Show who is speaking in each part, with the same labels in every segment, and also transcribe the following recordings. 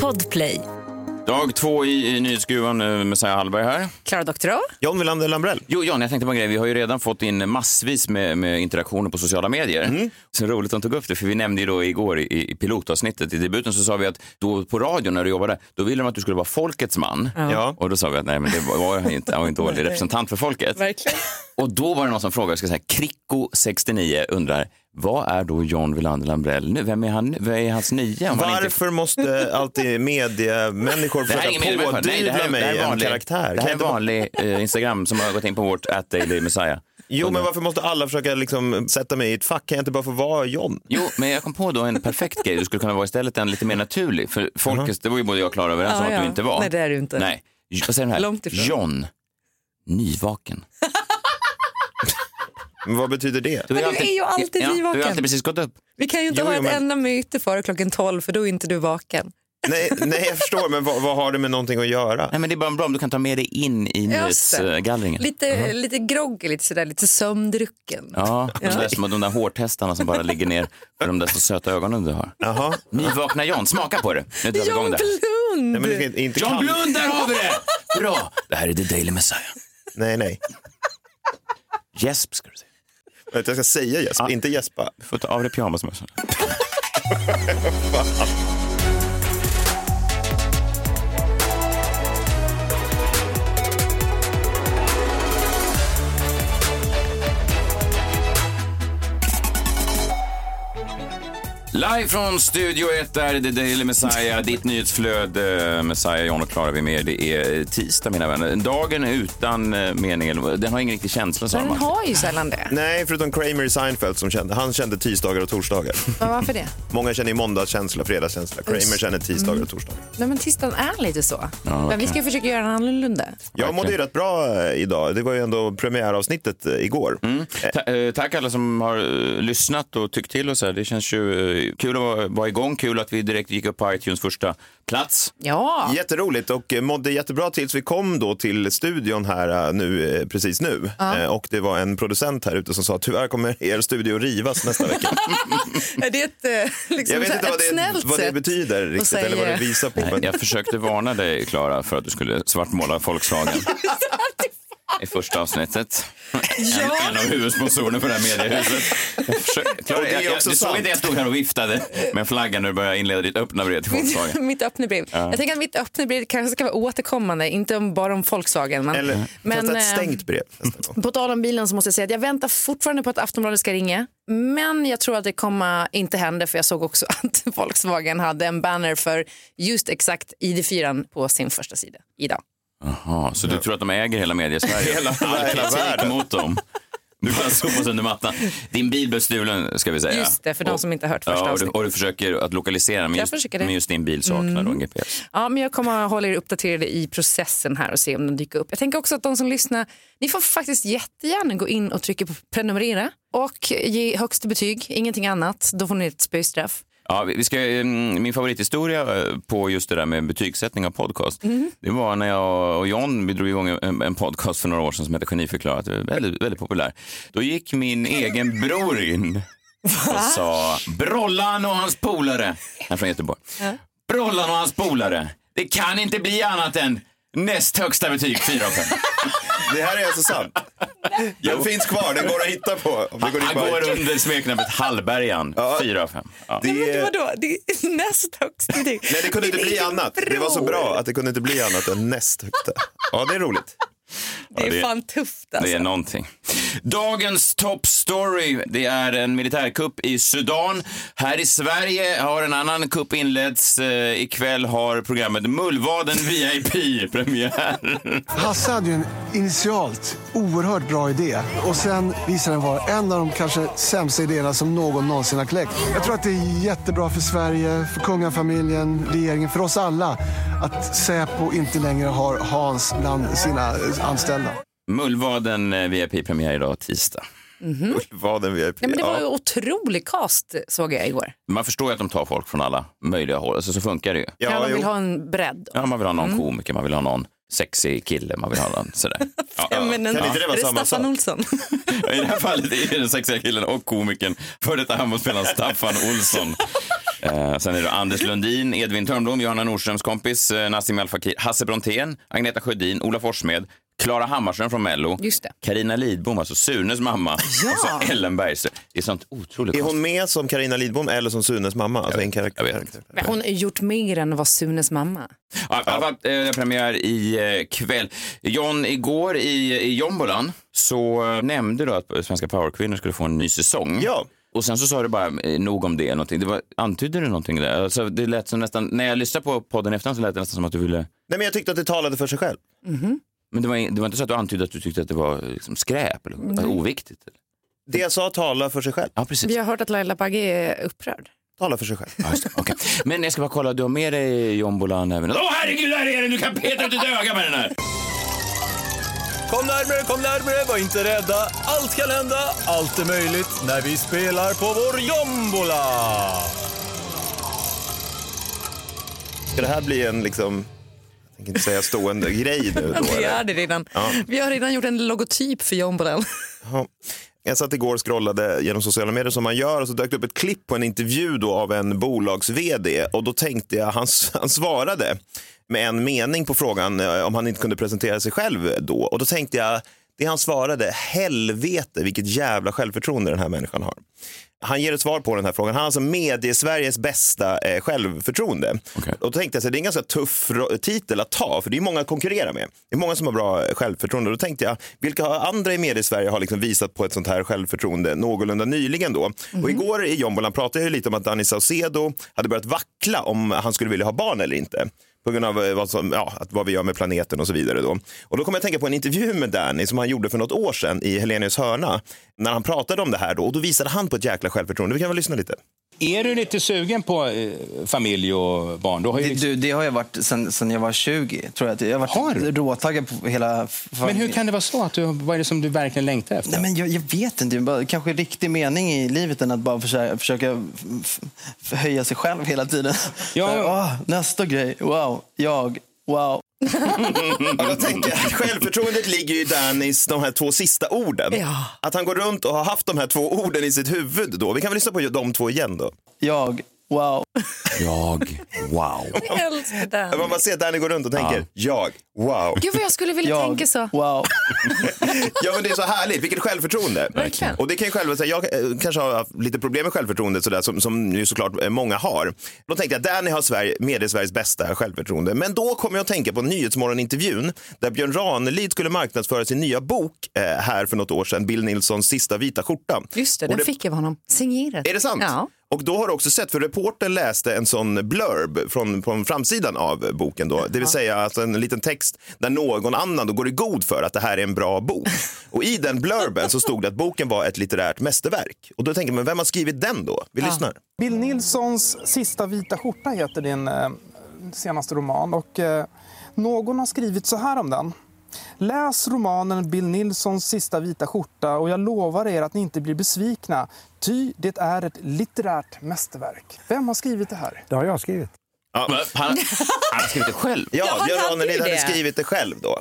Speaker 1: Podplay.
Speaker 2: Dag två i, i Nyhetsskruvan eh, Messiah Hallberg här.
Speaker 1: Klara Doktorow.
Speaker 3: John Wilander Lambrell.
Speaker 2: Jo, John, jag tänkte på en grej. Vi har ju redan fått in massvis med, med interaktioner på sociala medier.
Speaker 3: Mm.
Speaker 2: Så roligt att de tog upp det, för vi nämnde ju då igår i, i pilotavsnittet, i debuten, så sa vi att då på radion när du jobbade, då ville de att du skulle vara folkets man.
Speaker 3: Ja.
Speaker 2: Och då sa vi att nej, men det var, var jag inte, jag var inte dålig representant för folket.
Speaker 1: Verkligen.
Speaker 2: Och då var det någon som frågade, jag ska säga, Kricko69 undrar, vad är då John Wilander Lambrell nu? Vem är, han, vad är hans nya? Om han inte-
Speaker 3: Varför måste alltid mediemänniskor försöka pådyvla mig
Speaker 2: det här är
Speaker 3: en
Speaker 2: vanlig-
Speaker 3: karaktär?
Speaker 2: Det här är en vanlig eh, Instagram som har gått in på vårt at Daily Messiah.
Speaker 3: Jo, men varför måste alla försöka liksom sätta mig i ett fack? Kan jag inte bara få vara John?
Speaker 2: Jo, men jag kom på då en perfekt grej. Du skulle kunna vara istället en lite mer naturlig. För folket, det var ju både jag och Klara överens om
Speaker 1: Ja,
Speaker 2: att
Speaker 1: ja.
Speaker 2: du inte var.
Speaker 1: Nej, det är du inte.
Speaker 2: Nej. Vad säger den här?
Speaker 1: Långt ifrån.
Speaker 2: John, nyvaken.
Speaker 3: Men vad betyder det?
Speaker 2: Du
Speaker 1: Men du är ju alltid
Speaker 2: ja, Du
Speaker 1: nyvaken.
Speaker 2: har alltid precis gått upp.
Speaker 1: Vi kan ju inte
Speaker 3: Jo,
Speaker 1: ha
Speaker 3: jo,
Speaker 1: ett
Speaker 3: men-
Speaker 1: enda möte före klockan 12 för då är inte du vaken.
Speaker 3: Nej, nej, jag förstår, men vad, vad har det med någonting att göra?
Speaker 2: Nej, men det är bara bra om du kan ta med dig in i nyhetsgallringen.
Speaker 1: Lite, lite groggy, lite sådär, lite sömndrucken.
Speaker 2: Ja, och så där som de där hårtestarna som bara ligger ner för de där så söta ögonen du har.
Speaker 3: Jaha.
Speaker 2: Nyvakna John, smaka på det. Nu vi igång det.
Speaker 1: Blund!
Speaker 3: Nej, men inte
Speaker 2: John
Speaker 3: kall-
Speaker 2: Blund, där har vi det! Bra! Det här är The Daily Messiah.
Speaker 3: Nej, nej.
Speaker 2: Gäsp ska du säga.
Speaker 3: Jag ska säga Jesper, inte gäspa.
Speaker 2: Du får ta av dig pyjamasmössan. Live från Studio 1 där är The Daily Messiah, ditt nyhetsflöde. Messiah, John och Klara vi är med. Det är tisdag mina vänner. Dagen är utan eh, mening, den har ingen riktig känsla sa
Speaker 1: Men den
Speaker 2: de.
Speaker 1: har ju sällan det.
Speaker 3: Nej, förutom Kramer i Seinfeld som kände, han kände tisdagar och torsdagar.
Speaker 1: Men varför det?
Speaker 3: Många känner ju måndagskänsla, fredagskänsla. Kramer känner tisdagar och torsdagar.
Speaker 1: Nej, men tisdagen är lite så. men vi ska försöka göra den annorlunda.
Speaker 3: Jag mådde ju rätt bra eh, idag. Det var ju ändå premiäravsnittet eh, igår.
Speaker 2: Ta eh, tack alla som har eh, lyssnat och tyckt till och så här. Det känns ju eh, kul att vara, igång, kul att vi direkt gick upp på iTunes första plats.
Speaker 1: Ja,
Speaker 3: Jätteroligt och eh, mådde jättebra tills vi kom då till studion här eh, nu, eh, precis nu. Eh, Och det var en producent här ute som sa tyvärr kommer er studio rivas nästa vecka.
Speaker 1: är det ett, liksom
Speaker 3: Jag vet inte vad
Speaker 1: ett
Speaker 3: det, vad det betyder riktigt
Speaker 1: säga-
Speaker 3: eller vad det visar på.
Speaker 2: Nej,
Speaker 3: Men,
Speaker 2: jag försökte varna dig, Klara, för att du skulle svartmåla Volkswagen i första avsnittet. En, en av huvudsponsorerna för det här mediehuset.
Speaker 3: Det är
Speaker 2: jag, jag, du såg inte jag stod här och viftade med flaggan när du började inleda ditt öppna brev till Volkswagen.
Speaker 1: mitt öppna brev. Jag tänker att mitt öppna brev kanske ska vara återkommande, inte bara om Volkswagen. Men,
Speaker 3: eller
Speaker 1: men,
Speaker 3: ett
Speaker 1: eh,
Speaker 3: stängt brev.
Speaker 1: På tal om bilen så måste jag säga att jag väntar fortfarande på att Aftonbladet ska ringa. Men jag tror att det kommer inte hända för jag såg också att Volkswagen hade en banner för just exakt ID4 på sin första sida idag.
Speaker 2: Jaha, så du tror att de äger hela media-Sverige?
Speaker 3: Hela-
Speaker 2: All
Speaker 3: hela
Speaker 2: kritik mot dem. Du kan sopas under mattan. Din bil blev stulen, ska vi säga.
Speaker 1: Just det, för de som inte har hört första
Speaker 2: ja, och, du, och du försöker att lokalisera, men just.
Speaker 1: Mm.
Speaker 2: men just din bil saknar då en GPS.
Speaker 1: Ja, men jag kommer att hålla er uppdaterade i processen här och se om den dyker upp. Jag tänker också att de som lyssnar, ni får faktiskt jättegärna gå in och trycka på prenumerera och ge högsta betyg, ingenting annat. Då får ni ett spöstraff.
Speaker 2: Ja, vi ska, mm, min favorithistoria eh, på just det där med betygssättning av podcast, det var när jag och John vi drog igång en, en podcast för några år sedan som heter Geniförklarat, var väldigt, väldigt populär. Då gick min egen bror in och sa Brollan och hans polare, han är från Göteborg, Brollan och hans polare, det kan inte bli annat än näst högsta betyg, 4 av 5.
Speaker 3: Det här är alltså sant. Den finns kvar, den går att hitta på. Om det går
Speaker 2: Han går under smeknamnet Hallbergan, 4 av 5. Ja.
Speaker 3: Det,
Speaker 1: Men vadå, det är näst högst betyg.
Speaker 3: nej, det kunde inte bli annat. Det var så bra att det kunde inte bli annat än näst högsta. Ja, det är roligt.
Speaker 1: Det är
Speaker 2: det-
Speaker 1: fan tufft alltså.
Speaker 2: Det är någonting. Dagens top story, det är en militärkupp i Sudan. Här i Sverige har en annan kupp inletts. Eh, ikväll har programmet Mullvaden VIP premiär.
Speaker 4: Hasse hade ju en initialt oerhört bra idé och sen visade den vara en av de kanske sämsta idéerna som någon någonsin har kläckt. Jag tror att det är jättebra för Sverige, för kungafamiljen, regeringen, för oss alla att Säpo inte längre har Hans bland sina anställda.
Speaker 2: Mullvaden eh, VIP-premiär idag tisdag.
Speaker 3: Vad en VIP.
Speaker 1: Ja, men det var ju
Speaker 3: Ja.
Speaker 1: otrolig cast såg jag igår.
Speaker 2: Man förstår ju att de tar folk från alla möjliga håll, alltså, så funkar det ju.
Speaker 1: Ja, de vill
Speaker 3: jo.
Speaker 1: ha en bredd.
Speaker 2: Ja, man vill ha någon komiker, man vill ha någon sexig kille, man vill ha någon sådär. Ja,
Speaker 1: Ja, men en,
Speaker 3: Kan inte det vara
Speaker 1: är
Speaker 3: samma
Speaker 1: Staffan
Speaker 3: sak?
Speaker 1: Olsson?
Speaker 2: I det här fallet är det den sexiga killen och komikern, för detta handbollsspelaren Staffan Olsson. Eh, sen är det Anders Lundin, Edvin Törnblom, Johanna Nordströms kompis, eh, Nassim Al Fakir, Hasse Brontén, Agneta Sjödin, Ola Forssmed, Klara Hammarström från Mello,
Speaker 1: Just det.
Speaker 2: Carina Lidbom, alltså Sunes mamma,
Speaker 1: Ja.
Speaker 2: och så Ellen Bergström. Det är sånt otroligt
Speaker 3: Är hon med som Karina Lidbom eller som Sunes mamma? Alltså en
Speaker 2: jag
Speaker 3: karaktär.
Speaker 2: vet inte.
Speaker 1: Men hon har gjort mer än att vara Sunes mamma.
Speaker 2: Ja, i alla fall, eh, det är premiär i eh, kväll. John, igår i, i Jombolan så eh, nämnde du att Svenska powerkvinnor skulle få en ny säsong.
Speaker 3: Ja.
Speaker 2: Och sen så sa du bara eh, nog om det. Någonting. Det var, antydde du någonting där? Alltså, det lät som nästan, när jag lyssnade på podden efter så lät det nästan som att du ville...
Speaker 3: Nej, men jag tyckte att det talade för sig själv.
Speaker 2: Men det var, det var inte så att du antydde att du tyckte att det var liksom, skräp eller alltså, oviktigt? Eller?
Speaker 3: Det jag sa talar för sig själv.
Speaker 2: Ja, precis.
Speaker 1: Vi har hört att Laila Bagge är upprörd.
Speaker 3: Talar för sig själv.
Speaker 2: Ja, det. Okej. Men jag ska bara kolla, du har med dig jombolan även? Åh herregud, där är den! Du kan peta ut ett öga med den här!
Speaker 5: Kom närmare, kom närmare, var inte rädda. Allt kan hända, allt är möjligt när vi spelar på vår jombola.
Speaker 3: Ska det här bli en liksom, jag tänker inte säga stående grej nu då?
Speaker 1: Vi är det redan. Vi har redan gjort en logotyp för jombolan.
Speaker 3: Ja. Jag satt igår och scrollade genom sociala medier som man gör och så dök det upp ett klipp på en intervju då av en bolags-vd och då tänkte jag, han, han svarade med en mening på frågan eh, om han inte kunde presentera sig själv då och då tänkte jag, det han svarade, helvete vilket jävla självförtroende den här människan har. Han ger ett svar på den här frågan. Han har alltså medie-Sveriges bästa eh, självförtroende.
Speaker 2: Okej.
Speaker 3: Och då tänkte jag att det är en ganska tuff titel att ta, för det är många att konkurrera med. Det är många som har bra eh, självförtroende. Då tänkte jag, vilka andra i medie-Sverige har liksom visat på ett sånt här självförtroende någorlunda nyligen då? Och igår i Jombolan pratade jag lite om att Danny Saucedo hade börjat vackla om han skulle vilja ha barn eller inte. På grund av eh, vad, som, ja, att vad vi gör med planeten och så vidare. Då. Och då kommer jag att tänka på en intervju med Danny som han gjorde för något år sedan i Helenius hörna. När han pratade om det här då, och då visade han på ett jäkla självförtroende. Vi kan väl lyssna lite.
Speaker 6: Är du lite sugen på eh, familj och barn? Du har ju
Speaker 7: Det,
Speaker 6: liksom...
Speaker 7: du, det har jag varit sen, sen jag var 20. Tror jag. jag har
Speaker 6: Har du?
Speaker 7: varit råtaggad på hela...
Speaker 6: Men hur kan det vara så? Att du, vad är det som du verkligen längtar efter?
Speaker 7: Nej, men jag, jag vet inte. Bara, kanske riktig mening i livet än att bara försöka, försöka höja sig själv hela tiden.
Speaker 6: Ja.
Speaker 7: Här, "Åh, nästa grej. Wow. Jag. Wow.
Speaker 3: Ja, då tänker jag, att självförtroendet ligger ju i Dannys de här två sista orden.
Speaker 1: Ja.
Speaker 3: Att han går runt och har haft de här två orden i sitt huvud då. Vi kan väl lyssna på de två igen då.
Speaker 7: Jag. Wow.
Speaker 2: Jag, wow.
Speaker 1: Jag älskar den.
Speaker 3: Man bara ser Danny gå runt och tänker, jag, wow.
Speaker 1: Gud vad jag skulle vilja
Speaker 7: Jag.
Speaker 1: tänka så.
Speaker 7: Wow.
Speaker 3: Ja men det är så härligt, vilket självförtroende.
Speaker 1: Verkligen.
Speaker 3: Och det kan jag själv säga, jag eh, kanske har haft lite problem med självförtroendet sådär, som, som ju såklart eh, många har. Då tänkte jag, Danny har Sverige, med Sveriges bästa självförtroende. Men då kommer jag att tänka på Nyhetsmorgon-intervjun där Björn Ranelid skulle marknadsföra sin nya bok eh, här för något år sedan, Bill Nilssons sista vita skjorta.
Speaker 1: Just det,
Speaker 3: Och
Speaker 1: den fick jag av honom. Signerat.
Speaker 3: Är det sant?
Speaker 1: Ja.
Speaker 3: Och då har du också sett, för reportern läste en sån blurb från, från framsidan av boken då, det vill säga alltså en liten text där någon annan då går i god för att det här är en bra bok. Och i den blurben så stod det att boken var ett litterärt mästerverk. Och då tänker man, vem har skrivit den då? Vi lyssnar.
Speaker 8: Bill Nilssons Sista vita skjorta heter din eh, senaste roman. Och, eh, någon har skrivit så här om den. Läs romanen Bill Nilssons Sista vita skjorta och jag lovar er att ni inte blir besvikna. Ty det är ett litterärt mästerverk. Vem har skrivit det här?
Speaker 9: Det har jag skrivit.
Speaker 3: Ja,
Speaker 2: Han, han har skrivit det själv.
Speaker 3: ja, Björn
Speaker 1: hade
Speaker 3: Ranelid hade skrivit det själv då.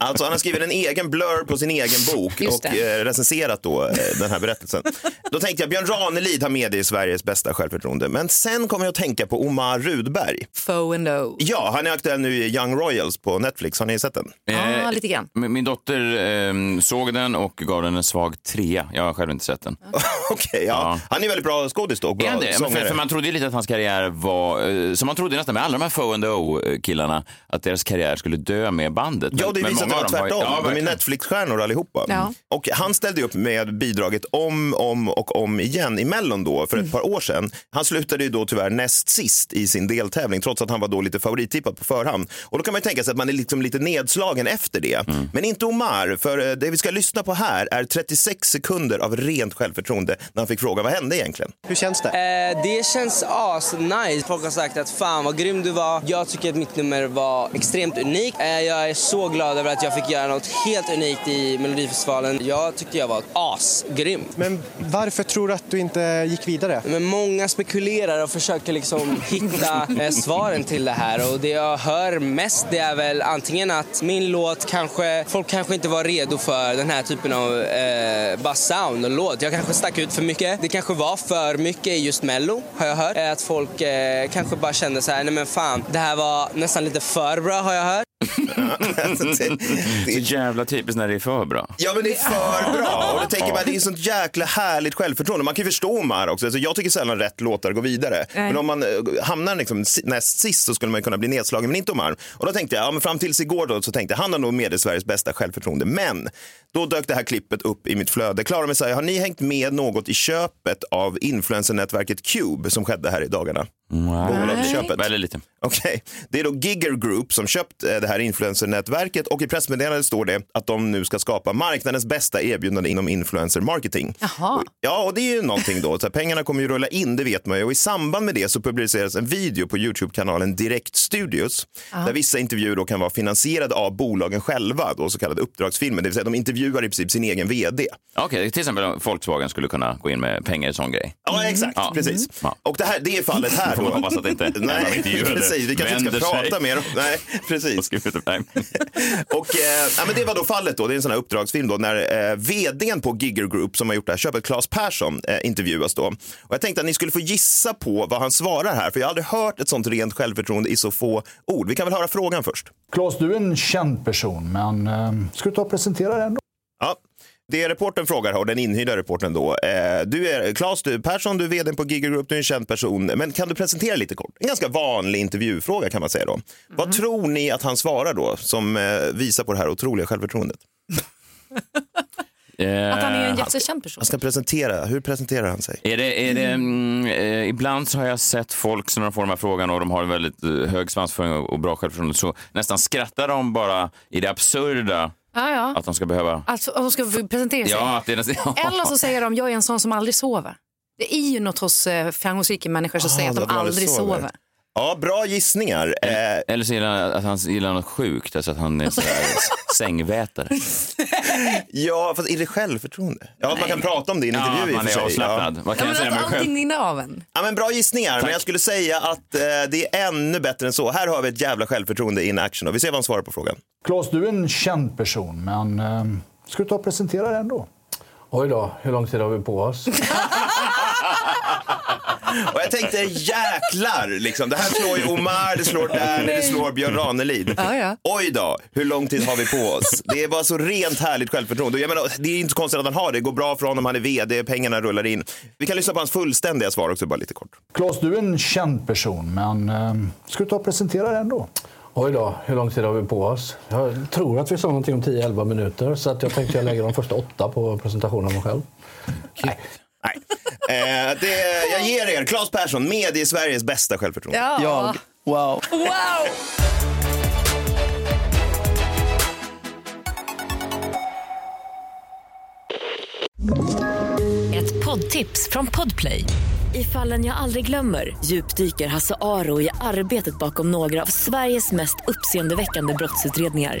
Speaker 3: Alltså han har skrivit en egen blurb på sin egen bok
Speaker 1: Just
Speaker 3: och
Speaker 1: det.
Speaker 3: eh, recenserat då eh, den här berättelsen. Då tänkte jag Björn Ranelid har med det i Sveriges bästa självförtroende. Men sen kommer jag att tänka på Omar Rudberg.
Speaker 1: Faux and O.
Speaker 3: Ja, han är aktuell nu i Young Royals på Netflix. Har ni sett den?
Speaker 2: Eh,
Speaker 1: Ja, lite grann.
Speaker 2: Min min dotter eh, såg den och gav den en svag trea. Jag har själv inte sett den.
Speaker 3: Okej, ja.
Speaker 2: Ja.
Speaker 3: Han är väldigt bra skådis då. och Bra
Speaker 2: det? Men
Speaker 3: sångare.
Speaker 2: För, för man trodde ju lite att hans karriär var, eh, som man trodde nästan med alla de här Foe and O-killarna, att deras karriär skulle dö med bandet.
Speaker 3: Ja, det
Speaker 2: Men- men
Speaker 3: visar att det
Speaker 2: många
Speaker 3: var
Speaker 2: av dem har ju-
Speaker 3: tvärtom.
Speaker 2: Ja,
Speaker 3: de är. Netflix-stjärnor allihopa.
Speaker 1: Ja.
Speaker 3: Och han ställde upp med bidraget om, om och om igen i Mellon då för ett par år sedan. Han slutade ju då tyvärr näst sist i sin deltävling trots att han var då lite favorittippad på förhand. Och då kan man ju tänka sig att man är liksom lite nedslagen efter det. Men inte Omar, för eh, det vi ska lyssna på här är 36 sekunder av rent självförtroende när han fick fråga vad hände egentligen.
Speaker 9: Hur känns det?
Speaker 10: Eh, det känns as-nice. Folk har sagt att fan vad grym du var. Jag tycker att mitt nummer var extremt unikt. Eh, jag är så glad över över att jag fick göra något helt unikt i Melodifestivalen. Jag tyckte jag var asgrym.
Speaker 9: Men varför tror du att du inte gick vidare?
Speaker 10: Men många spekulerar och försöker liksom hitta eh, svaren till det här och det jag hör mest det är väl antingen att min låt kanske, folk kanske inte var redo för den här typen av eh, bara sound och låt. Jag kanske stack ut för mycket. Det kanske var för mycket i just mello har jag hört. Eh, Att folk eh, kanske bara kände så här, nej men fan, det här var nästan lite för bra har jag hört.
Speaker 2: Så jävla typiskt när det är för bra.
Speaker 3: Ja men det är för bra. Och då tänker man, det är sånt jäkla härligt självförtroende. Man kan ju förstå Omar också. Alltså, jag tycker sällan rätt låtar går vidare.
Speaker 1: Nej.
Speaker 3: Men om man eh, hamnar liksom näst sist så skulle man kunna bli nedslagen, men inte Omar. Och då tänkte jag, ja, men fram tills igår då, så tänkte jag, han har nog med Sveriges bästa självförtroende. Men då dök det här klippet upp i mitt flöde. Klara Messiah, har ni hängt med något i köpet av influencernätverket Cube som skedde här i dagarna? Bolagsköpet.
Speaker 2: Väldigt lite.
Speaker 3: Okej, det är då Gigger Group som köpt eh, det här influencernätverket och i pressmeddelandet står det att de nu ska skapa marknadens bästa erbjudande inom influencer marketing.
Speaker 1: Jaha.
Speaker 3: Ja, och det är ju någonting då. Så här, pengarna kommer ju rulla in, det vet man ju. Och i samband med det så publiceras en video på Youtube-kanalen Direkt Studios där vissa intervjuer då kan vara finansierade av bolagen själva, då så kallade uppdragsfilmer. Det vill säga de intervjuar i princip sin egen vd.
Speaker 2: Okej, till exempel om Volkswagen skulle kunna gå in med pengar i sån grej.
Speaker 3: Ja, exakt.
Speaker 2: Ja.
Speaker 3: Precis.
Speaker 2: Ja.
Speaker 3: Och det, här, det är fallet här
Speaker 2: Får man
Speaker 3: då.
Speaker 2: hoppas att inte
Speaker 3: Nej, precis. Vi kanske inte ska
Speaker 2: sig.
Speaker 3: prata mer. om- Nej, precis.
Speaker 2: Nej.
Speaker 3: Och, eh, ja, men det var då fallet då, det är en sån här uppdragsfilm då, när eh, vdn på Gigger Group som har gjort det här köpet, Claes Persson, eh, intervjuas då. Och jag tänkte att ni skulle få gissa på vad han svarar här, för jag har aldrig hört ett sånt rent självförtroende i så få ord. Vi kan väl höra frågan först.
Speaker 11: Claes, du är en känd person, men eh, ska du ta och presentera dig ändå?
Speaker 3: Det reporten frågar här, och den inhyrda reporten då. Eh, du är Claes du, Persson, du är vd på Gigger Group, du är en känd person. Men kan du presentera lite kort? En ganska vanlig intervjufråga kan man säga då. Vad tror ni att han svarar då, som eh, visar på det här otroliga självförtroendet?
Speaker 1: Att han är en
Speaker 2: Eh,
Speaker 1: jättekänd person.
Speaker 3: Han ska presentera, hur presenterar han sig?
Speaker 2: Är det, är det, mm, eh, ibland så har jag sett folk som de får den här frågan och de har en väldigt eh, hög svansföring och, och bra självförtroende så nästan skrattar de bara i det absurda
Speaker 1: Ja, ja.
Speaker 2: att de ska behöva...
Speaker 1: Alltså, och de ska presentera sig.
Speaker 2: Ja, att det är.
Speaker 1: Eller så säger de, jag är en sån som aldrig sover. Det är ju något hos eh, framgångsrika människor som
Speaker 3: Ah,
Speaker 1: säger att de
Speaker 3: att aldrig sover.
Speaker 1: sover.
Speaker 3: Ja, bra gissningar. Eh,
Speaker 2: Eller så gillar han att han gillar något sjukt, alltså att han är så här sängvätare.
Speaker 3: ja, fast är det självförtroende? Ja, att man kan prata om det i en
Speaker 2: Ja,
Speaker 3: intervju i och
Speaker 2: man
Speaker 3: för
Speaker 2: är
Speaker 3: sig.
Speaker 2: avslappnad. Vad kan
Speaker 1: Ja,
Speaker 2: jag säga
Speaker 1: att
Speaker 2: mig själv?
Speaker 3: Ja, men bra gissningar, men jag skulle säga att eh, det är ännu bättre än så. Här har vi ett jävla självförtroende in action och vi ser vad han svarar på frågan.
Speaker 11: Claes, du är en känd person, men eh, ska du ta och presentera dig ändå? Oj då, hur lång tid har vi på oss?
Speaker 3: Och jag tänkte jäklar, liksom. det här slår ju Omar, det slår Danny, det slår Björn Ranelid.
Speaker 1: Ja, ja.
Speaker 3: Oj då, hur lång tid har vi på oss? Det är bara så rent härligt självförtroende. Jag menar, det är inte så konstigt att han har det, det går bra för honom, han är vd, pengarna rullar in. Vi kan lyssna på hans fullständiga svar också, bara lite kort.
Speaker 11: Claes, du är en känd person, men eh, ska du ta och presentera dig ändå? Oj då, hur lång tid har vi på oss? Jag tror att vi sa någonting om 10-11 minuter, så att jag tänkte jag lägger de första åtta på presentationen av mig själv.
Speaker 3: Nej. Nej. Eh, det, jag ger er, Claes Persson, med i Sveriges bästa självförtroende.
Speaker 1: Ja.
Speaker 7: Jag. Wow.
Speaker 1: Wow!
Speaker 12: Ett poddtips från Podplay. I fallen jag aldrig glömmer djupdyker Hasse Aro i arbetet bakom några av Sveriges mest uppseendeväckande brottsutredningar.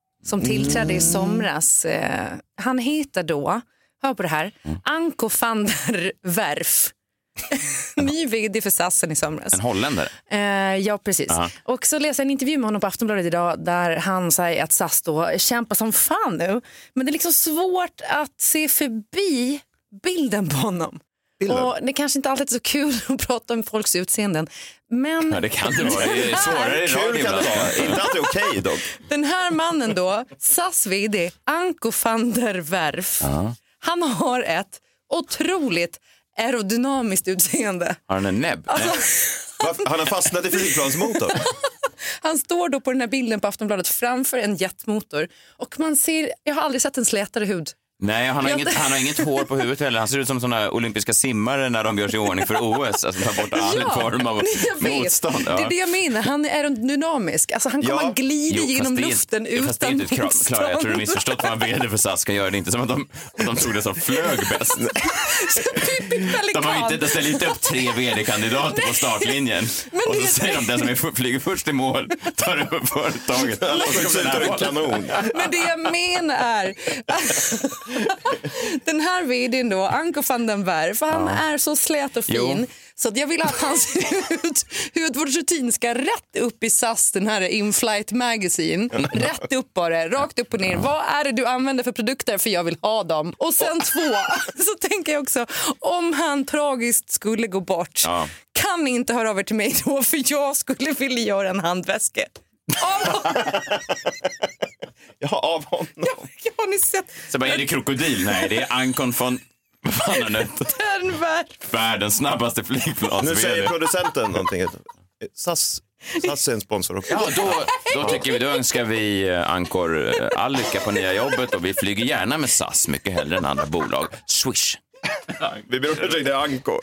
Speaker 1: som tillträdde i somras? Eh, han heter då, hör på det här, Anko van der Werf. Ny vd för SAS i somras.
Speaker 2: En holländare?
Speaker 1: Eh, ja, precis.
Speaker 2: Aha.
Speaker 1: Och så läser jag en intervju med honom på Aftonbladet idag där han säger att SAS då kämpar som fan nu. Men det är liksom svårt att se förbi bilden på honom.
Speaker 3: Bilden?
Speaker 1: Och det kanske inte alltid är så kul att prata om folks utseenden. Men
Speaker 2: Ja, det kan det vara. Det är svårare i
Speaker 3: Kul
Speaker 2: radio
Speaker 3: kan det
Speaker 2: ibland.
Speaker 3: vara, inte alltid okej dock.
Speaker 1: den här mannen då, SAS vd, Anko van der Werf,
Speaker 2: Ja.
Speaker 1: han har ett otroligt aerodynamiskt utseende.
Speaker 2: Har han en näbb?
Speaker 1: Alltså,
Speaker 3: Han har fastnat i flygplansmotorn.
Speaker 1: Han står då på den här bilden på Aftonbladet framför en jetmotor och man ser, jag har aldrig sett en slätare hud.
Speaker 2: Nej, han har, inget, han har inget hår på huvudet heller. Han ser ut som såna olympiska simmare när de gör sig i ordning för OS. Alltså tar bort all form av motstånd.
Speaker 1: Det är det jag menar, han är aerodynamisk. Alltså han kommer
Speaker 2: Ja.
Speaker 1: att glida
Speaker 2: Jo,
Speaker 1: genom
Speaker 2: det är-
Speaker 1: luften
Speaker 2: ja, fast det är
Speaker 1: utan
Speaker 2: inte
Speaker 1: motstånd.
Speaker 2: Klara, jag tror du missförstått vad en vd för SAS ska göra. Det inte som att de, att de tog det som flög bäst. De har inte, de ställer inte upp tre vd-kandidater på startlinjen. Och så säger de den som är, flyger först i mål tar över företaget.
Speaker 3: Alla
Speaker 2: Och så
Speaker 3: som
Speaker 2: kommer
Speaker 3: skjuter
Speaker 2: den
Speaker 3: en
Speaker 2: här
Speaker 3: kanon.
Speaker 1: Men det jag menar är den här vdn då, Anko van den Berg, för han är så slät och fin
Speaker 2: Jo.
Speaker 1: så att jag vill att hans hud, hudvårdsrutin ska rätt upp i SAS, den här In-Flight Magazine. Rätt upp bara, rakt upp och ner. Vad är det du använder för produkter? För jag vill ha dem. Och sen två, så tänker jag också, om han tragiskt skulle gå bort,
Speaker 2: Ja.
Speaker 1: kan ni inte höra av er till mig då? För jag skulle vilja göra en handväska.
Speaker 3: Ja, av honom.
Speaker 1: Har ni sett
Speaker 2: Så bara, är det krokodil? Nej, det är Ankon von... Vad fan hette?
Speaker 1: den värld?
Speaker 2: Världens snabbaste flygplans
Speaker 3: Nu säger producenten någonting. SAS, SAS är en sponsor också.
Speaker 2: Ja, då, då tycker vi, då önskar vi eh, Ankor eh, all lycka på nya jobbet och vi flyger gärna med SAS mycket hellre än andra bolag. Swish.
Speaker 3: Vi ber om ursäkt, det är Ankor.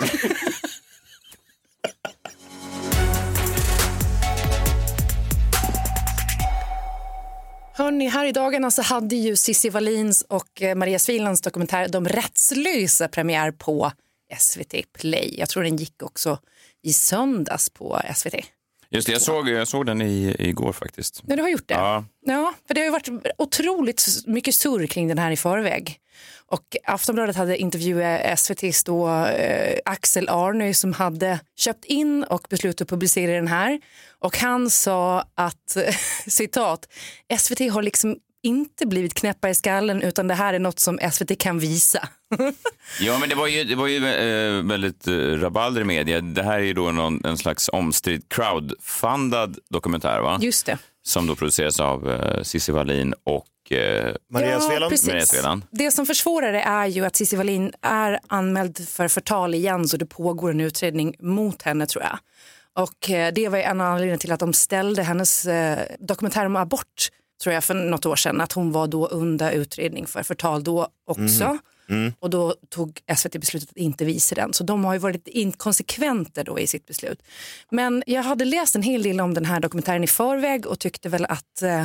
Speaker 1: Hörni, här i dagarna så hade ju Cissi Wallins och eh, Maria Svilands dokumentär De rättslösa premiär på SVT Play. Jag tror den gick också i söndags på SVT.
Speaker 2: Just det, jag såg, jag såg den i, igår faktiskt.
Speaker 1: Ja, du har gjort det?
Speaker 2: Ja.
Speaker 1: Ja, för det har ju varit otroligt mycket surr kring den här i förväg. Och Aftonbladet hade intervjuat SVTs då, eh, Axel Arnö som hade köpt in och beslutat att publicera den här. Och han sa att, citat, SVT har liksom inte blivit knäppa i skallen utan det här är något som SVT kan visa.
Speaker 2: Ja, men det var ju, det var ju eh, väldigt eh, rabalder i media. Det här är ju då någon, en slags omstridd crowdfundad dokumentär, va?
Speaker 1: Just det.
Speaker 2: Som då produceras av eh, Cissi Wallin och eh,
Speaker 1: precis.
Speaker 2: Maria Sveland.
Speaker 1: Det som försvårar det är ju att Cissi Wallin är anmäld för förtal igen så det pågår en utredning mot henne tror jag. Och eh, det var ju en av anledningarna till att de ställde hennes eh, dokumentär om abort tror jag för något år sedan att hon var då under utredning för förtal då också.
Speaker 3: Mhm. Mm.
Speaker 1: Och då tog SVT beslutet att inte visa den. Så de har ju varit inkonsekventa då i sitt beslut. Men jag hade läst en hel del om den här dokumentären i förväg och tyckte väl att eh,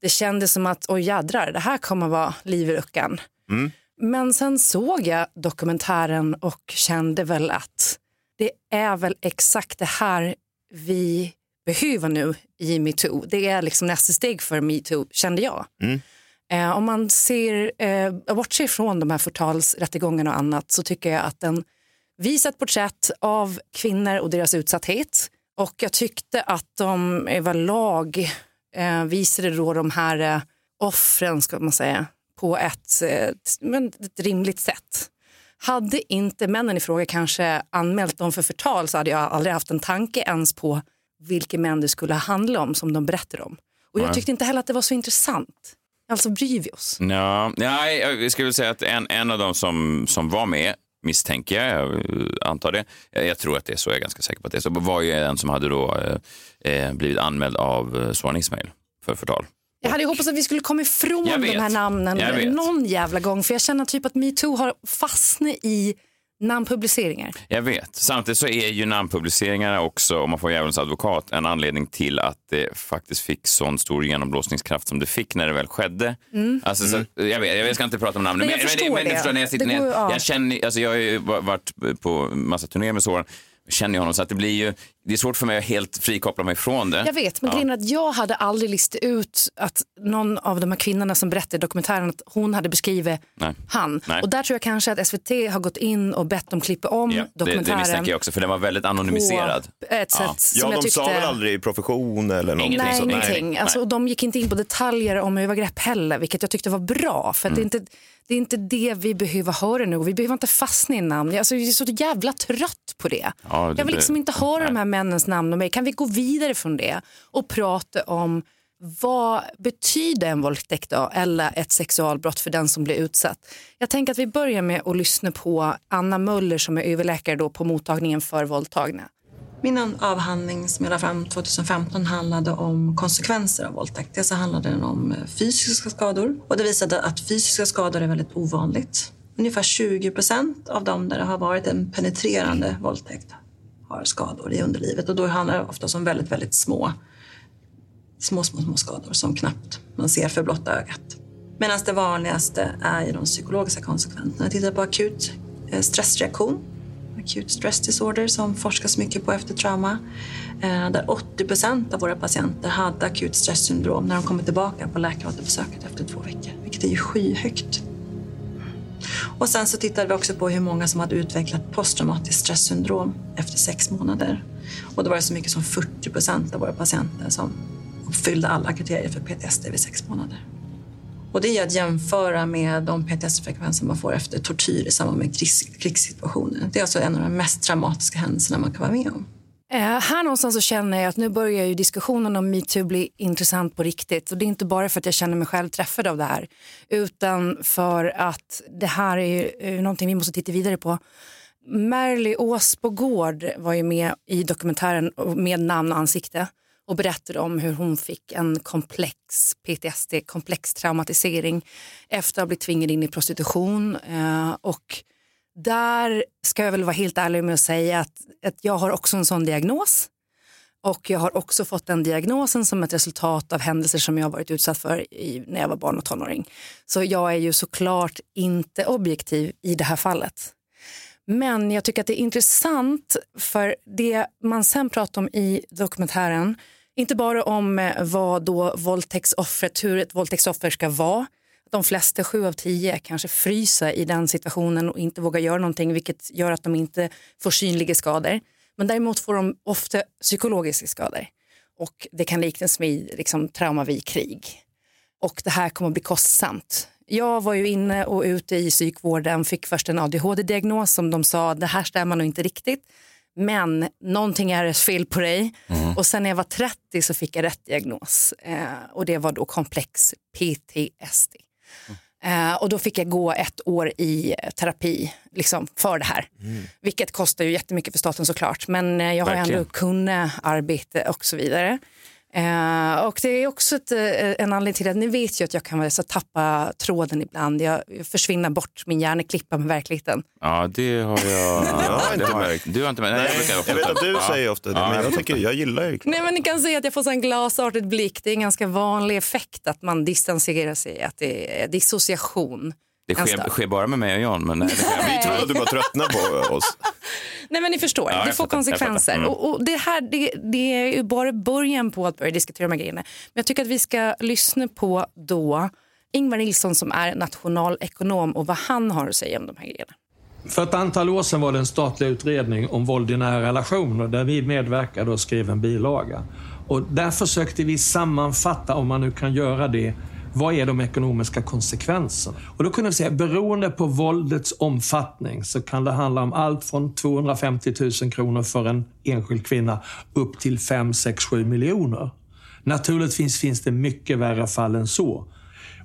Speaker 1: det kändes som att oj jädrar, det här kommer vara liv i luckan.
Speaker 3: Mm.
Speaker 1: Men sen såg jag dokumentären och kände väl att det är väl exakt det här vi behöver nu i metoo. Det är liksom nästa steg för metoo, kände jag.
Speaker 3: Mm.
Speaker 1: Eh, om man ser, eh, bortser från de här förtalsrättegångarna och annat så tycker jag att den visar ett porträtt av kvinnor och deras utsatthet. Och jag tyckte att de överlag eh, visade då de här eh, offren, ska man säga, på ett, eh, t- men ett rimligt sätt. Hade inte männen i fråga kanske anmält dem för förtal så hade jag aldrig haft en tanke ens på vilka män det skulle handla om som de berättade om. Och jag tyckte inte heller att det var så intressant. Alltså bryr vi oss?
Speaker 2: Ja, nej, jag skulle säga att en, en av dem som, som var med, misstänker jag, jag antar det, jag, tror att det är så, jag är ganska säker på att det är så, var ju en som hade då eh, eh, blivit anmäld av eh, Soran Ismail för förtal.
Speaker 1: Jag hade hoppats att vi skulle komma ifrån de här namnen någon jävla gång. För jag känner typ att metoo har fastnat i namnpubliceringar.
Speaker 2: Jag vet. Samtidigt så är ju namnpubliceringarna också, om man får djävulens advokat, en anledning till att det faktiskt fick sån stor genomblåsningskraft som det fick när det väl skedde.
Speaker 1: Mm.
Speaker 2: Alltså, så, jag, vet, jag ska inte prata om namnen,
Speaker 1: Men jag förstår
Speaker 2: men,
Speaker 1: det.
Speaker 2: förstår, när jag, sitter,
Speaker 1: Det går-
Speaker 2: jag,
Speaker 1: ja.
Speaker 2: jag, känner, alltså, jag har ju va- varit på massa turnéer med Soran, känner ju honom så att det blir ju, det är svårt för mig att helt frikoppla mig från det.
Speaker 1: Jag vet, men
Speaker 2: ja.
Speaker 1: grejen är att jag hade aldrig listat ut att någon av de här kvinnorna som berättade i dokumentären att hon hade beskrivit
Speaker 2: Nej.
Speaker 1: han.
Speaker 2: Nej.
Speaker 1: Och där tror jag kanske att SVT har gått in och bett dem klippa om
Speaker 2: Ja, det, det
Speaker 1: dokumentären.
Speaker 2: misstänker jag också, för den var väldigt anonymiserad.
Speaker 1: På ett sätt som
Speaker 3: Ja,
Speaker 1: jag
Speaker 3: de sa
Speaker 1: tyckte-
Speaker 3: väl aldrig profession eller någonting
Speaker 1: Nej,
Speaker 3: sånt?
Speaker 1: ingenting. Alltså, och de gick inte in på detaljer om övergrepp heller, vilket jag tyckte var bra. För att det, är inte, det är inte det vi behöver höra nu. Vi behöver inte fastna i namn. Alltså, jag är så jävla trött på det.
Speaker 2: Ja, det
Speaker 1: jag vill liksom inte höra de här männens namn och mig. Kan vi gå vidare från det och prata om vad betyder en våldtäkt då, eller ett sexualbrott för den som blir utsatt? Jag tänker att vi börjar med att lyssna på Anna Möller som är överläkare då på mottagningen för våldtagna.
Speaker 13: Min avhandling som jag la fram 2015 handlade om konsekvenser av våldtäkt. Dels så handlade den om eh, fysiska skador och det visade att fysiska skador är väldigt ovanligt. Ungefär 20 procent av dem där det har varit en penetrerande våldtäkt har skador i underlivet och då handlar det ofta om väldigt, väldigt små, små, små, små skador som knappt man ser för blotta ögat. Medan det vanligaste är ju de psykologiska konsekvenserna. Jag tittar på akut eh, stressreaktion acute stress disorder som forskas mycket på efter trauma. Eh, där 80 procent av våra patienter hade akut stresssyndrom när de kommer tillbaka på läkaråterbesöket efter två veckor, vilket är ju skyhögt. Och sen så tittade vi också på hur många som hade utvecklat posttraumatiskt stresssyndrom efter sex månader. Och då var det så mycket som 40 procent av våra patienter som uppfyllde alla kriterier för PTSD vid sex månader. Och det är att jämföra med de PTSD-frekvenser man får efter tortyr i samband med krigssituationer. Det är alltså en av de mest traumatiska händelserna man kan vara med om.
Speaker 1: Eh, här någonstans så känner jag att nu börjar ju diskussionen om metoo bli intressant på riktigt. Och det är inte bara för att jag känner mig själv träffad av det här. Utan för att det här är ju eh, någonting vi måste titta vidare på. Merly Åsbogård var ju med i dokumentären med namn och ansikte och berättade om hur hon fick en komplex PTSD, komplex traumatisering efter att ha blivit tvingad in i prostitution. Eh, och där ska jag väl vara helt ärlig med att säga att, att jag har också en sån diagnos. Och jag har också fått den diagnosen som ett resultat av händelser som jag varit utsatt för i, när jag var barn och tonåring. Så jag är ju såklart inte objektiv i det här fallet. Men jag tycker att det är intressant för det man sen pratar om i dokumentären inte bara om eh, vad då våldtäktsoffret, hur ett våldtäktsoffer ska vara. De flesta, sju av tio, kanske fryser i den situationen och inte vågar göra någonting vilket gör att de inte får synliga skador. Men däremot får de ofta psykologiska skador. Och det kan liknas med liksom, trauma vid krig. Och det här kommer att bli kostsamt. Jag var ju inne och ute i psykvården, fick först en ADHD-diagnos som de sa, det här stämmer nog inte riktigt. Men någonting är fel på dig. Mm. Och sen när jag var 30 så fick jag rätt diagnos. Eh, och det var då komplex PTSD. Mm. Eh, och då fick jag gå ett år i terapi liksom, för det här. Mm. Vilket kostar ju jättemycket för staten såklart. Men eh, jag har Verkligen. ändå kunnat arbeta och så vidare. Eh, och det är också ett, eh, en anledning till att ni vet ju att jag kan så tappa tråden ibland. Jag försvinner bort, min hjärna klippa med verkligheten.
Speaker 2: Ja, det har jag, ja,
Speaker 3: inte märkt.
Speaker 2: Du har inte märkt? Nej,
Speaker 3: jag, jag vet att du ja. säger ofta det, men jag, tycker, jag gillar ju
Speaker 1: Nej, men Ni kan se att jag får en glasartad blick. Det är en ganska vanlig effekt att man distanserar sig, att det är dissociation.
Speaker 2: Det sker, sker, bara med mig och John. Men nej,
Speaker 3: det Vi trodde att du bara tröttnade på oss.
Speaker 1: Nej men ni förstår, ja, det får fattar, konsekvenser. Mm. Och, och, det här det, det är ju bara början på att börja diskutera de här grejerna. Men jag tycker att vi ska lyssna på då Ingvar Nilsson som är nationalekonom och vad han har att säga om de här grejerna.
Speaker 14: För ett antal år sedan var det en statlig utredning om våld i nära relationer där vi medverkade och skrev en bilaga. Och där försökte vi sammanfatta, om man nu kan göra det, vad är de ekonomiska konsekvenserna? Och då kunde vi säga, beroende på våldets omfattning så kan det handla om allt från 250 000 kronor för en enskild kvinna upp till 5, 6, 7 miljoner. Naturligtvis finns det mycket värre fall än så.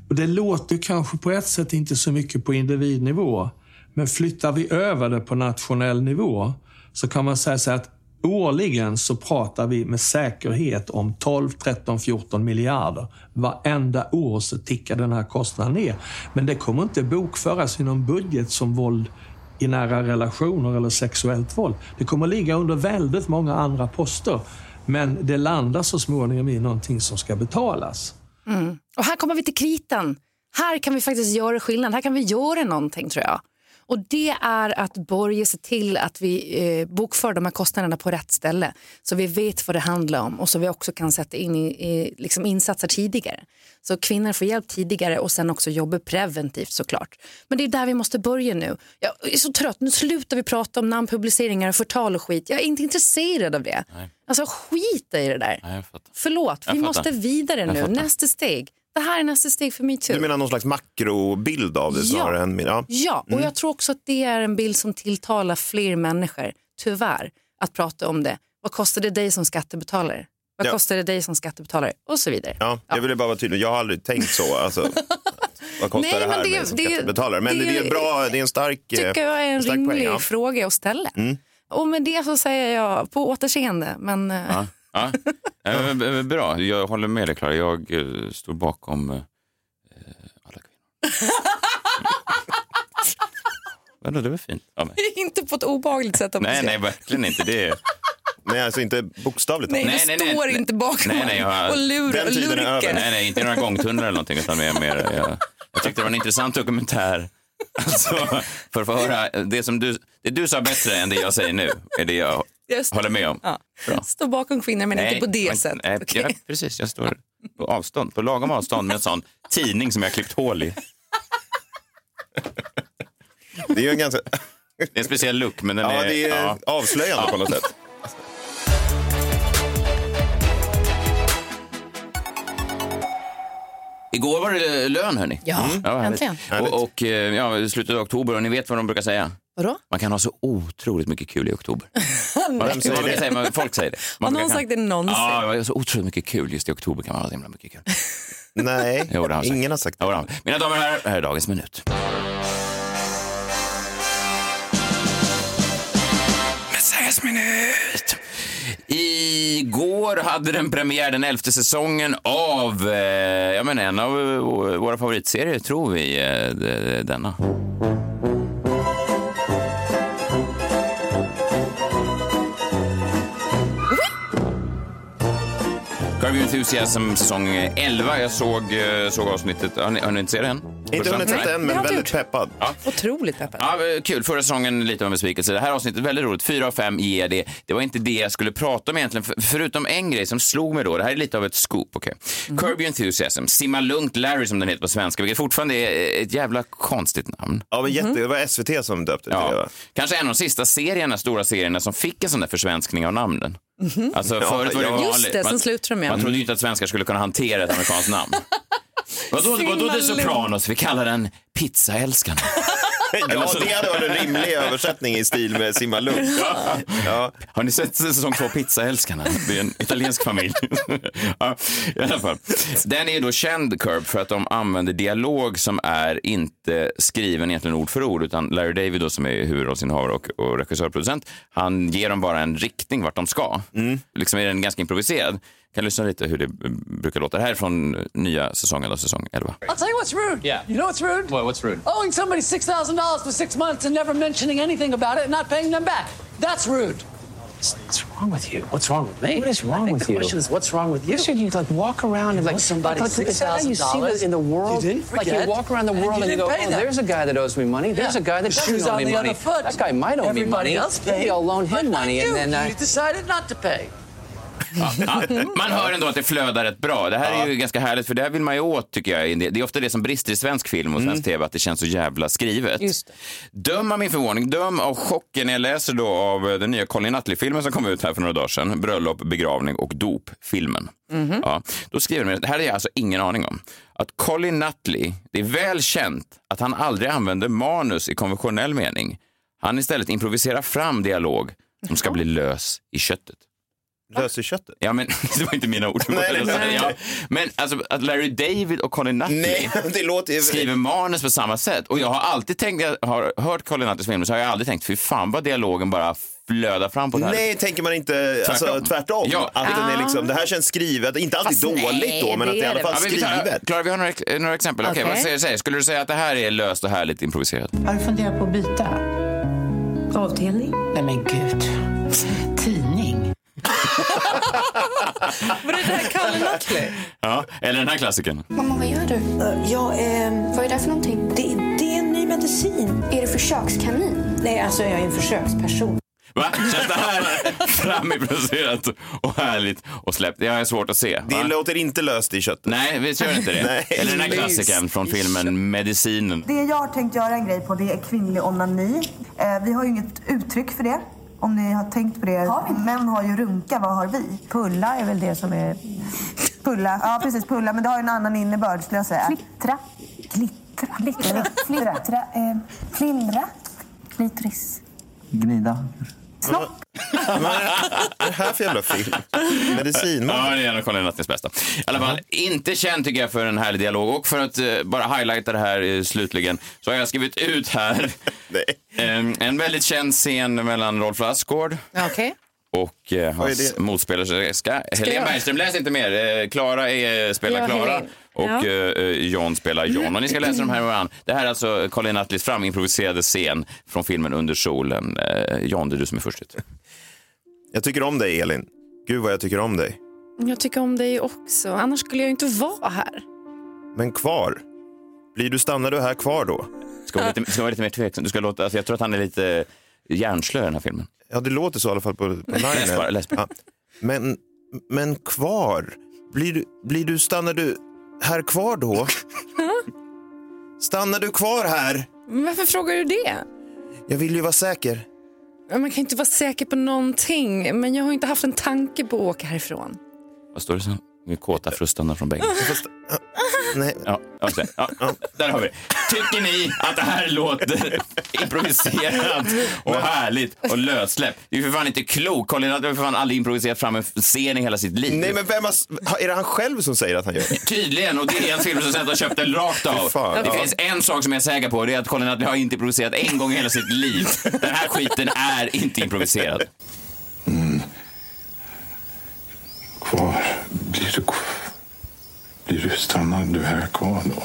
Speaker 14: Och det låter kanske på ett sätt inte så mycket på individnivå. Men flyttar vi över det på nationell nivå så kan man säga så att Årligen så pratar vi med säkerhet om 12, 13, 14 miljarder. Varenda år så tickar den här kostnaden ner. Men det kommer inte bokföras i någon budget som våld i nära relationer eller sexuellt våld. Det kommer ligga under väldigt många andra poster. Men det landar så småningom i någonting som ska betalas.
Speaker 1: Mm. Och här kommer vi till kritan. Här kan vi faktiskt göra skillnad. Här kan vi göra någonting tror jag. Och det är att börja se till att vi eh, bokför de här kostnaderna på rätt ställe så vi vet vad det handlar om och så vi också kan sätta in i, i liksom insatser tidigare. Så kvinnor får hjälp tidigare och sen också jobba preventivt såklart. Men det är där vi måste börja nu. Jag är så trött, nu slutar vi prata om namnpubliceringar och förtal och skit. Jag är inte intresserad av det. Nej. Alltså skita i det där.
Speaker 2: Nej,
Speaker 1: Förlåt, vi måste vidare nu. Nästa steg. Det här är nästa steg för metoo.
Speaker 3: Du menar någon slags makrobild av det ja. snarare än... Ja,
Speaker 1: ja. och mm. jag tror också att det är en bild som tilltalar fler människor, tyvärr, att prata om det. Vad kostar det dig som skattebetalare? Vad ja. kostar det dig som skattebetalare? Och så vidare.
Speaker 3: Ja, jag ville bara vara tydlig. Jag har aldrig tänkt så. Alltså, vad kostar Nej, det här det, som det, skattebetalare? Men det, det, är bra, det är en stark
Speaker 1: tycker jag är en
Speaker 3: rimlig
Speaker 1: poäng, ja. fråga att ställa. Mm. Och med det så säger jag på återseende. Men eh,
Speaker 2: Ja. Ja. Eh, Bra, jag håller med dig Klara. Jag eh, står bakom eh, alla kvinnor. Vadå, det var fint. Ja, men.
Speaker 1: inte på ett obehagligt sätt. Om
Speaker 2: Nej, nej, verkligen inte. Det är...
Speaker 3: Nej, alltså inte bokstavligt
Speaker 1: Nej,
Speaker 3: talat.
Speaker 1: du står inte bakom
Speaker 2: Nej, nej, jag,
Speaker 1: och lurar och lurkar.
Speaker 2: Nej, nej, inte några gångtunnlar eller någonting. Utan mer, mer, jag, jag tyckte det var en intressant dokumentär. Alltså, för att få höra, det, som du, det du sa bättre än det jag säger nu är det jag Håller med om.
Speaker 1: Ja. Stå bakom kvinnor men inte på det
Speaker 2: men-
Speaker 1: sättet.
Speaker 2: Nej,
Speaker 1: Okej.
Speaker 2: ja, precis, jag står på avstånd, på lagom avstånd med en sån tidning som jag har klippt hål i.
Speaker 3: Det är ju en ganska...
Speaker 2: Det är en speciell look, men den
Speaker 3: Ja,
Speaker 2: är...
Speaker 3: det är
Speaker 2: ja.
Speaker 3: avslöjande på något sätt.
Speaker 2: Igår var det lön, hörni.
Speaker 1: Ja,
Speaker 2: härligt.
Speaker 1: äntligen.
Speaker 2: Och, och eh, ja, i slutet av oktober, och ni vet vad de brukar säga?
Speaker 1: Vadå?
Speaker 2: Man kan ha så otroligt mycket kul i oktober. Säger det? Säger man, folk säger det.
Speaker 1: Har
Speaker 2: brukar
Speaker 1: någon
Speaker 2: kan-
Speaker 1: sagt det någonsin?
Speaker 2: Ja, så otroligt mycket kul. Just i oktober kan man ha så himla mycket kul.
Speaker 3: Nej,
Speaker 2: Jo, har
Speaker 3: ingen har sagt
Speaker 2: Jo, det har han. Mina damer och herrar, här är dagens minut. Messias minut. Igår hade den premiär, den elfte säsongen av eh, jag menar, en av våra favoritserier, tror vi, eh, denna. Enthusiasm säsong 11. Jag såg, eh, såg avsnittet. Har ni, har ni inte sett det än?
Speaker 3: Inte hunnit sett än,
Speaker 1: det
Speaker 3: men väldigt peppad.
Speaker 1: Otroligt peppad.
Speaker 2: Ja, eh, kul. Förra säsongen lite av en besvikelse. Det här avsnittet väldigt roligt. Fyra av fem ger det. Det var inte det jag skulle prata om egentligen, för, förutom en grej som slog mig då. Det här är lite av ett scoop. Okay. Curb Your Enthusiasm, Simma Lugnt Larry som den heter på svenska, vilket fortfarande är ett jävla konstigt namn.
Speaker 3: Ja, men jätte, det var SVT som döpte det till det.
Speaker 2: Ja.
Speaker 3: va?
Speaker 2: Kanske en av de sista serierna, stora serierna som fick en sån där försvenskning av namnen. Alltså,
Speaker 3: Ja,
Speaker 2: förut var det
Speaker 3: ja.
Speaker 2: vanligt.
Speaker 1: Just det,
Speaker 2: Man-
Speaker 1: som slutrum ja.
Speaker 2: Man trodde ju inte att svenskar skulle kunna hantera ett amerikanskt namn. Vadå, vadå The Sopranos? Vi kallar den Pizzaälskarna.
Speaker 3: Ja, det hade varit en rimlig översättning i stil med Simma Lugn. Ja.
Speaker 2: Har ni sett säsong två Pizzaälskarna? Det är en italiensk familj. ja, i alla fall. Den är då känd, Curb, för att de använder dialog som är inte skriven egentligen ord för ord, utan Larry David då, som är huvudrollsinnehavare och, och regissör och producent, han ger dem bara en riktning vart de ska. Liksom är den ganska improviserad. Kan lyssna lite hur det eh, brukar låta. Det här är från nya säsongen, då, säsong 11.
Speaker 15: I'll tell you what's rude.
Speaker 16: Yeah.
Speaker 15: You know what's rude?
Speaker 16: What, what's rude?
Speaker 15: Owing somebody $6,000 for six months and never mentioning anything about it and not paying them back. That's rude.
Speaker 16: What's wrong with you? What's wrong with me?
Speaker 15: What is wrong
Speaker 16: I think
Speaker 15: with
Speaker 16: the
Speaker 15: you?
Speaker 16: question is, what's wrong with you?
Speaker 15: You should you like walk around and like somebody
Speaker 16: Like, is that how you see
Speaker 15: $6,000
Speaker 16: this in the world?
Speaker 15: You didn't
Speaker 16: like you
Speaker 15: forget,
Speaker 16: walk around the
Speaker 15: and
Speaker 16: world
Speaker 15: you
Speaker 16: and you go,
Speaker 15: pay
Speaker 16: oh,
Speaker 15: them.
Speaker 16: there's a guy that owes me money. There's
Speaker 15: Yeah.
Speaker 16: a guy that
Speaker 15: Shoes
Speaker 16: doesn't owe
Speaker 15: on
Speaker 16: me
Speaker 15: the
Speaker 16: money.
Speaker 15: other foot.
Speaker 16: That guy might owe me
Speaker 15: Everybody
Speaker 16: money.
Speaker 15: else
Speaker 16: Maybe. I'll loan him
Speaker 15: not
Speaker 16: money
Speaker 15: you.
Speaker 16: and then uh,
Speaker 15: You decided not to pay.
Speaker 2: Ja, man hör ändå att det flödar rätt bra. Det här är ju ganska härligt, för det här vill man ju åt, tycker jag. Det är ofta det som brister i svensk film och svensk tv, att det känns så jävla skrivet. Döm av min förvåning, döm av chocken när jag läser då av den nya Colin Nutley-filmen som kom ut här för några dagar sedan. Bröllop, begravning och dop, filmen. Ja, då skriver de, det här är jag alltså ingen aning om, att Colin Nutley, det är väl känt att han aldrig använder manus i konventionell mening. Han istället improviserar fram dialog som ska bli lös i köttet.
Speaker 3: Lös i köttet.
Speaker 2: Ja, men det var inte mina ord.
Speaker 3: Nej, nej, nej.
Speaker 2: Ja, men alltså att Larry David och Colin Nutley
Speaker 3: Nej, det låter ju...
Speaker 2: skriver manus på samma sätt. Och jag har alltid tänkt, jag har hört Colin Nutleys filmer, så har jag aldrig tänkt, fy fan vad dialogen bara flödar fram på det här.
Speaker 3: Nej, tänker man inte alltså,
Speaker 2: Tvärtom.
Speaker 3: tvärtom?
Speaker 2: Ja.
Speaker 3: Att den är liksom, det här känns skrivet, inte alltid
Speaker 1: Fast nej,
Speaker 3: dåligt då, men att det är i alla fall
Speaker 2: Ja,
Speaker 3: skrivet.
Speaker 2: Klara, vi har några, några exempel. Okej,
Speaker 1: Okej.
Speaker 2: vad säger, skulle du säga att det här är löst och härligt improviserat?
Speaker 17: Har du funderat på att byta? Avdelning? Nej men gud.
Speaker 1: Var det där Kalle Nutley?
Speaker 2: Ja, eller den här klassikern.
Speaker 18: Mamma, vad gör du?
Speaker 17: Ja, ehm,
Speaker 18: Vad är det för någonting?
Speaker 17: det, det är en ny medicin.
Speaker 18: Är du försökskanin?
Speaker 17: Nej, alltså jag är en försöksperson.
Speaker 2: Va? Känns det här framimproviserat och härligt och släppt? Det jag svårt att se.
Speaker 3: Det
Speaker 2: va?
Speaker 3: låter inte löst i köttet.
Speaker 2: Nej, visst gör det inte det?
Speaker 3: Nej.
Speaker 2: Eller den här klassikern från filmen Medicinen.
Speaker 19: Det jag har tänkt göra en grej på det är kvinnlig onani. Eh, vi har ju inget uttryck för det. Om ni har tänkt på det. Män har ju runka, vad har vi?
Speaker 17: Pulla är väl det som är...
Speaker 19: Pulla, ja precis pulla, men det har ju en annan innebörd skulle jag säga. Klittra. Glittra. Glittra. Flittra. Eh, flindra. Klitoris.
Speaker 20: Gnida.
Speaker 19: Snopp.
Speaker 3: Vad är det här för jävla film? Medicinman?
Speaker 2: Ja, det är en av Colin Nuttings bästa. I alla fall, inte känd tycker jag för en härlig dialog. Och för att eh, bara highlighta det här eh, slutligen så har jag skrivit ut här em, en väldigt känd scen mellan Rolf Lassgård
Speaker 1: Okej.
Speaker 2: och eh, hans motspelerska Helene
Speaker 1: jag?
Speaker 2: Bergström. Läs inte mer. Eh, Klara är- spelar
Speaker 1: Ja,
Speaker 2: Klara
Speaker 1: Helene.
Speaker 2: och
Speaker 1: Ja.
Speaker 2: eh, John spelar John. Och ni ska läsa de här med varandra. Det här är alltså Colin Nutleys framimproviserade scen från filmen Under solen. Eh, John, det är du som är först ut.
Speaker 3: Jag tycker om dig, Elin. Gud vad jag tycker om dig.
Speaker 1: Jag tycker om dig också. Annars skulle jag inte vara här.
Speaker 3: Men kvar? Blir du, stannar du här kvar då?
Speaker 2: Ska vara lite, ska vara lite mer tveksam. Du ska låta, alltså jag tror att han är lite hjärnslö i den här filmen.
Speaker 3: Ja, det låter så i alla fall på, på
Speaker 2: Läs
Speaker 3: linen.
Speaker 2: bara, läs bara.
Speaker 3: Ja. Men, men kvar? Blir du, blir du, stannar du här kvar då? Stannar du kvar här?
Speaker 1: Men varför frågar du det?
Speaker 3: Jag vill ju vara säker.
Speaker 1: Man kan inte vara säker på någonting. Men jag har inte haft en tanke på att åka härifrån.
Speaker 2: Vad står det sen? Vi är kåta frustande från bänken.
Speaker 3: Nej.
Speaker 2: Ja, okej. ja, där har vi det. Tycker ni att det här låter improviserat och härligt och lössläppt? Det är ju för fan inte klokt. Colin har ju för fan aldrig improviserat fram en scen i hela sitt liv.
Speaker 3: Nej, men vem har, är det han själv som säger att han gör det?
Speaker 2: Tydligen, och det är en filmproducent har köpt den rakt av.
Speaker 3: fan,
Speaker 2: det
Speaker 3: ja.
Speaker 2: finns en sak som jag är säker på, det är att Colin Nutley har inte improviserat en gång i hela sitt liv. Den här skiten är inte improviserad.
Speaker 21: Kvar. Blir du, blir du stannar du här kvar då?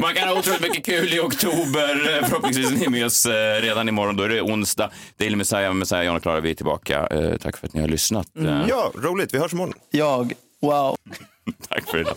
Speaker 2: Man kan ha otroligt mycket kul i oktober. Förhoppningsvis är ni med oss eh, redan imorgon. Då är det onsdag. Daily Messiah, Messiah, John och Klara, vi är tillbaka. Eh, Tack för att ni har lyssnat. Eh,
Speaker 3: Ja, roligt. Vi hörs imorgon.
Speaker 7: Jag, wow.
Speaker 2: Tack för idag.